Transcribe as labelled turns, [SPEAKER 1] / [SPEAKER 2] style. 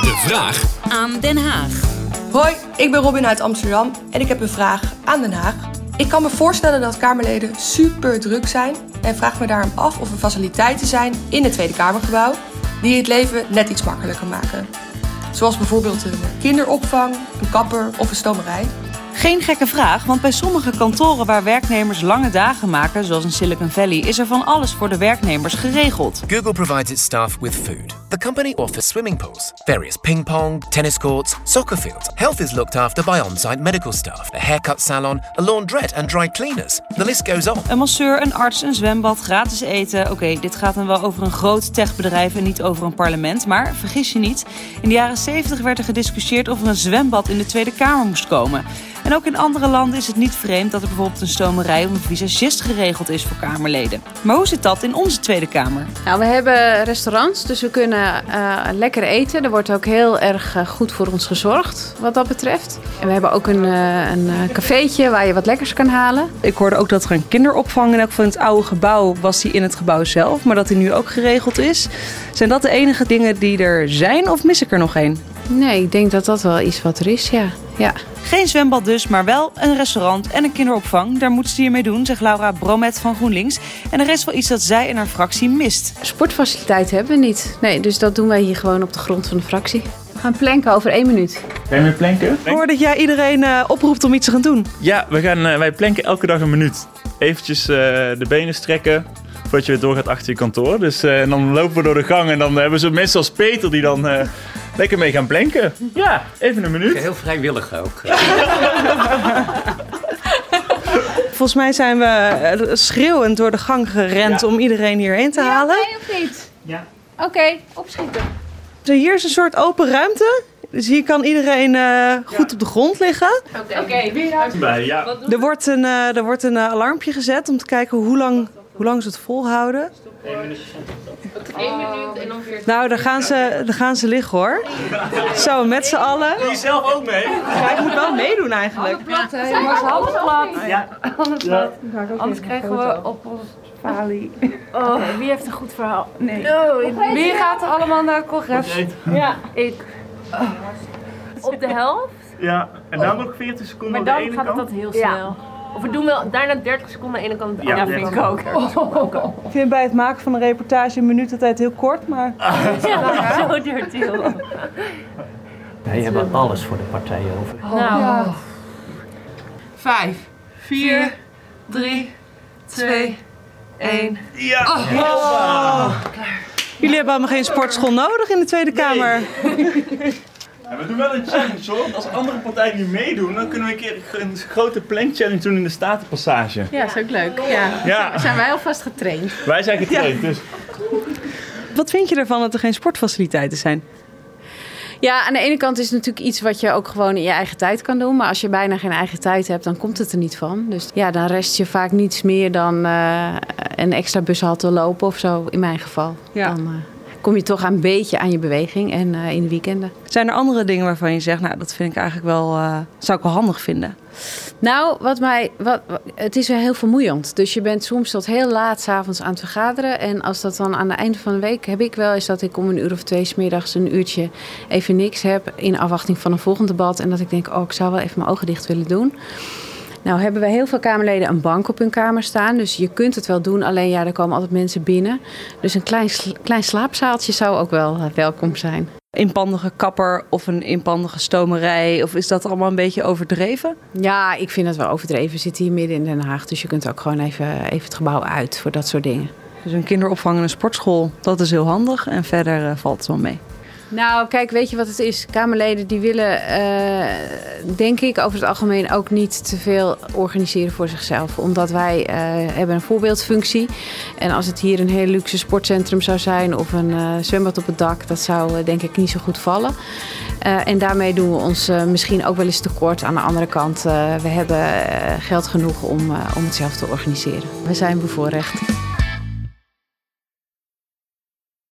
[SPEAKER 1] De vraag
[SPEAKER 2] Aan Den Haag.
[SPEAKER 3] Hoi, ik ben Robin uit Amsterdam en ik heb een vraag aan Den Haag. Ik kan me voorstellen dat Kamerleden super druk zijn en vraag me daarom af of er faciliteiten zijn in het Tweede Kamergebouw die het leven net iets makkelijker maken. Zoals bijvoorbeeld een kinderopvang, een kapper of een stomerij.
[SPEAKER 4] Geen gekke vraag, want bij sommige kantoren waar werknemers lange dagen maken, zoals in Silicon Valley, is er van alles voor de werknemers geregeld.
[SPEAKER 5] Google provides its staff with food. The company offers swimming pools, various ping pong, tennis courts, soccer fields. Health is looked after by on site medical staff, a haircut salon, a laundrette, and dry cleaners. The list goes on.
[SPEAKER 4] Een masseur, een arts, een zwembad, gratis eten. Oké, dit gaat dan wel over een groot techbedrijf en niet over een parlement. Maar vergis je niet, in de jaren 70 werd er gediscussieerd of er een zwembad in de Tweede Kamer moest komen. En ook in andere landen is het niet vreemd dat er bijvoorbeeld een stomerij of een visagist geregeld is voor Kamerleden. Maar hoe zit dat in onze Tweede Kamer?
[SPEAKER 6] Nou, we hebben restaurants, dus we kunnen eh, lekker eten. Er wordt ook heel erg eh, goed voor ons gezorgd wat dat betreft. En we hebben ook een, eh, een eh, cafeetje waar je wat lekkers kan halen.
[SPEAKER 4] Ik hoorde ook dat er een kinderopvang in elk van het oude gebouw was die in het gebouw zelf, maar dat die nu ook geregeld is. Zijn dat de enige dingen die er zijn of mis ik er nog één?
[SPEAKER 6] Nee, ik denk dat dat wel iets wat er is, ja. ja.
[SPEAKER 4] Geen zwembad dus, maar wel een restaurant en een kinderopvang. Daar moeten ze hiermee doen, zegt Laura Bromet van GroenLinks. En er is wel iets dat zij en haar fractie mist.
[SPEAKER 6] Sportfaciliteiten hebben we niet. Nee, dus dat doen wij hier gewoon op de grond van de fractie. We gaan planken over één minuut.
[SPEAKER 7] Ga je weer planken?
[SPEAKER 4] Ik hoor dat jij iedereen eh, oproept om iets te gaan doen.
[SPEAKER 7] Ja, we gaan, eh, wij planken elke dag een minuut. Eventjes eh, de benen strekken voordat je weer doorgaat achter je kantoor. Dus, eh, en dan lopen we door de gang en dan hebben we zo mensen als Peter die dan eh, lekker mee gaan planken. Ja, even een minuut.
[SPEAKER 8] Heel vrijwillig ook.
[SPEAKER 4] Volgens mij zijn we eh, schreeuwend door de gang gerend
[SPEAKER 7] Ja.
[SPEAKER 4] om iedereen hierheen te halen.
[SPEAKER 6] of niet?
[SPEAKER 7] Ja.
[SPEAKER 6] Oké, opschieten.
[SPEAKER 4] Dus hier is een soort open ruimte. Dus hier kan iedereen eh, goed op de grond liggen.
[SPEAKER 6] Oké, weer
[SPEAKER 7] Bij, ja.
[SPEAKER 4] Er wordt een, eh, er wordt een alarmpje gezet om te kijken hoe lang, hoe lang ze het volhouden. Nou, daar gaan ze, daar gaan ze liggen hoor. Zo, met z'n allen.
[SPEAKER 7] Doe je zelf ook mee?
[SPEAKER 4] Ja, ik moet wel meedoen eigenlijk.
[SPEAKER 7] Ja.
[SPEAKER 9] Anders krijgen we op ons falie. Oh, wie heeft een goed verhaal? Nee. Wie gaat er allemaal naar het congres?
[SPEAKER 7] Ja.
[SPEAKER 9] Ik. Op de helft?
[SPEAKER 7] ja. En dan nog 40 seconden
[SPEAKER 9] Maar
[SPEAKER 7] de
[SPEAKER 9] dan
[SPEAKER 7] ene
[SPEAKER 9] gaat het
[SPEAKER 7] kant.
[SPEAKER 9] dat heel snel. Of we doen wel daarna 30 seconden aan de ene kant.
[SPEAKER 7] Ja,
[SPEAKER 9] Ja,
[SPEAKER 7] ja.
[SPEAKER 9] vind ik ook.
[SPEAKER 4] Ik vind bij het maken van een reportage een minuut altijd heel kort, maar...
[SPEAKER 9] Ja, zo duurt het heel lang.
[SPEAKER 8] Wij hebben alles voor de partij over.
[SPEAKER 9] Nou,
[SPEAKER 3] Vijf, vier, drie, twee, één.
[SPEAKER 7] Ja.
[SPEAKER 4] Jullie hebben allemaal geen sportschool nodig in de Tweede Kamer.
[SPEAKER 7] En we doen wel een challenge hoor. Want als andere partijen nu meedoen, dan kunnen we een keer een grote plank challenge doen in de Statenpassage.
[SPEAKER 6] Ja, is ook leuk. Ja.
[SPEAKER 7] Ja,
[SPEAKER 6] Zijn wij alvast getraind?
[SPEAKER 7] wij zijn getraind, dus
[SPEAKER 4] Wat vind je ervan dat er geen sportfaciliteiten zijn?
[SPEAKER 6] Ja, aan de ene kant is het natuurlijk iets wat je ook gewoon in je eigen tijd kan doen. Maar als je bijna geen eigen tijd hebt, dan komt het er niet van. Dus ja, dan rest je vaak niets meer dan eh, een extra bushalte lopen of zo, in mijn geval.
[SPEAKER 4] Ja.
[SPEAKER 6] Dan eh, kom je toch een beetje aan je beweging en eh, in de weekenden.
[SPEAKER 4] Zijn er andere dingen waarvan je zegt, nou, dat vind ik eigenlijk wel, eh, zou ik wel handig vinden?
[SPEAKER 6] Nou, wat mij, wat, het is wel heel vermoeiend. Dus je bent soms tot heel laat s'avonds aan het vergaderen. En als dat dan aan het einde van de week heb ik wel eens dat ik om een uur of twee 's middags een uurtje even niks heb. In afwachting van een volgend debat. En dat ik denk, oh, ik zou wel even mijn ogen dicht willen doen. Nou hebben we heel veel Kamerleden een bank op hun kamer staan. Dus je kunt het wel doen, alleen ja, er komen altijd mensen binnen. Dus een klein, klein slaapzaaltje zou ook wel eh, welkom zijn.
[SPEAKER 4] Inpandige kapper of een inpandige stomerij? Of is dat allemaal een beetje overdreven?
[SPEAKER 6] Ja, ik vind het wel overdreven. We zitten hier midden in Den Haag. Dus je kunt ook gewoon even, even het gebouw uit voor dat soort dingen.
[SPEAKER 4] Dus een kinderopvang en een sportschool, dat is heel handig. En verder eh, valt het wel mee.
[SPEAKER 6] Nou, kijk, weet je wat het is? Kamerleden die willen, eh, denk ik, over het algemeen ook niet te veel organiseren voor zichzelf. Omdat wij eh, hebben een voorbeeldfunctie. En als het hier een heel luxe sportcentrum zou zijn of een eh, zwembad op het dak, dat zou denk ik niet zo goed vallen. En daarmee doen we ons misschien ook wel eens tekort. Aan de andere kant, we hebben geld genoeg om, om het zelf te organiseren. We zijn bevoorrecht.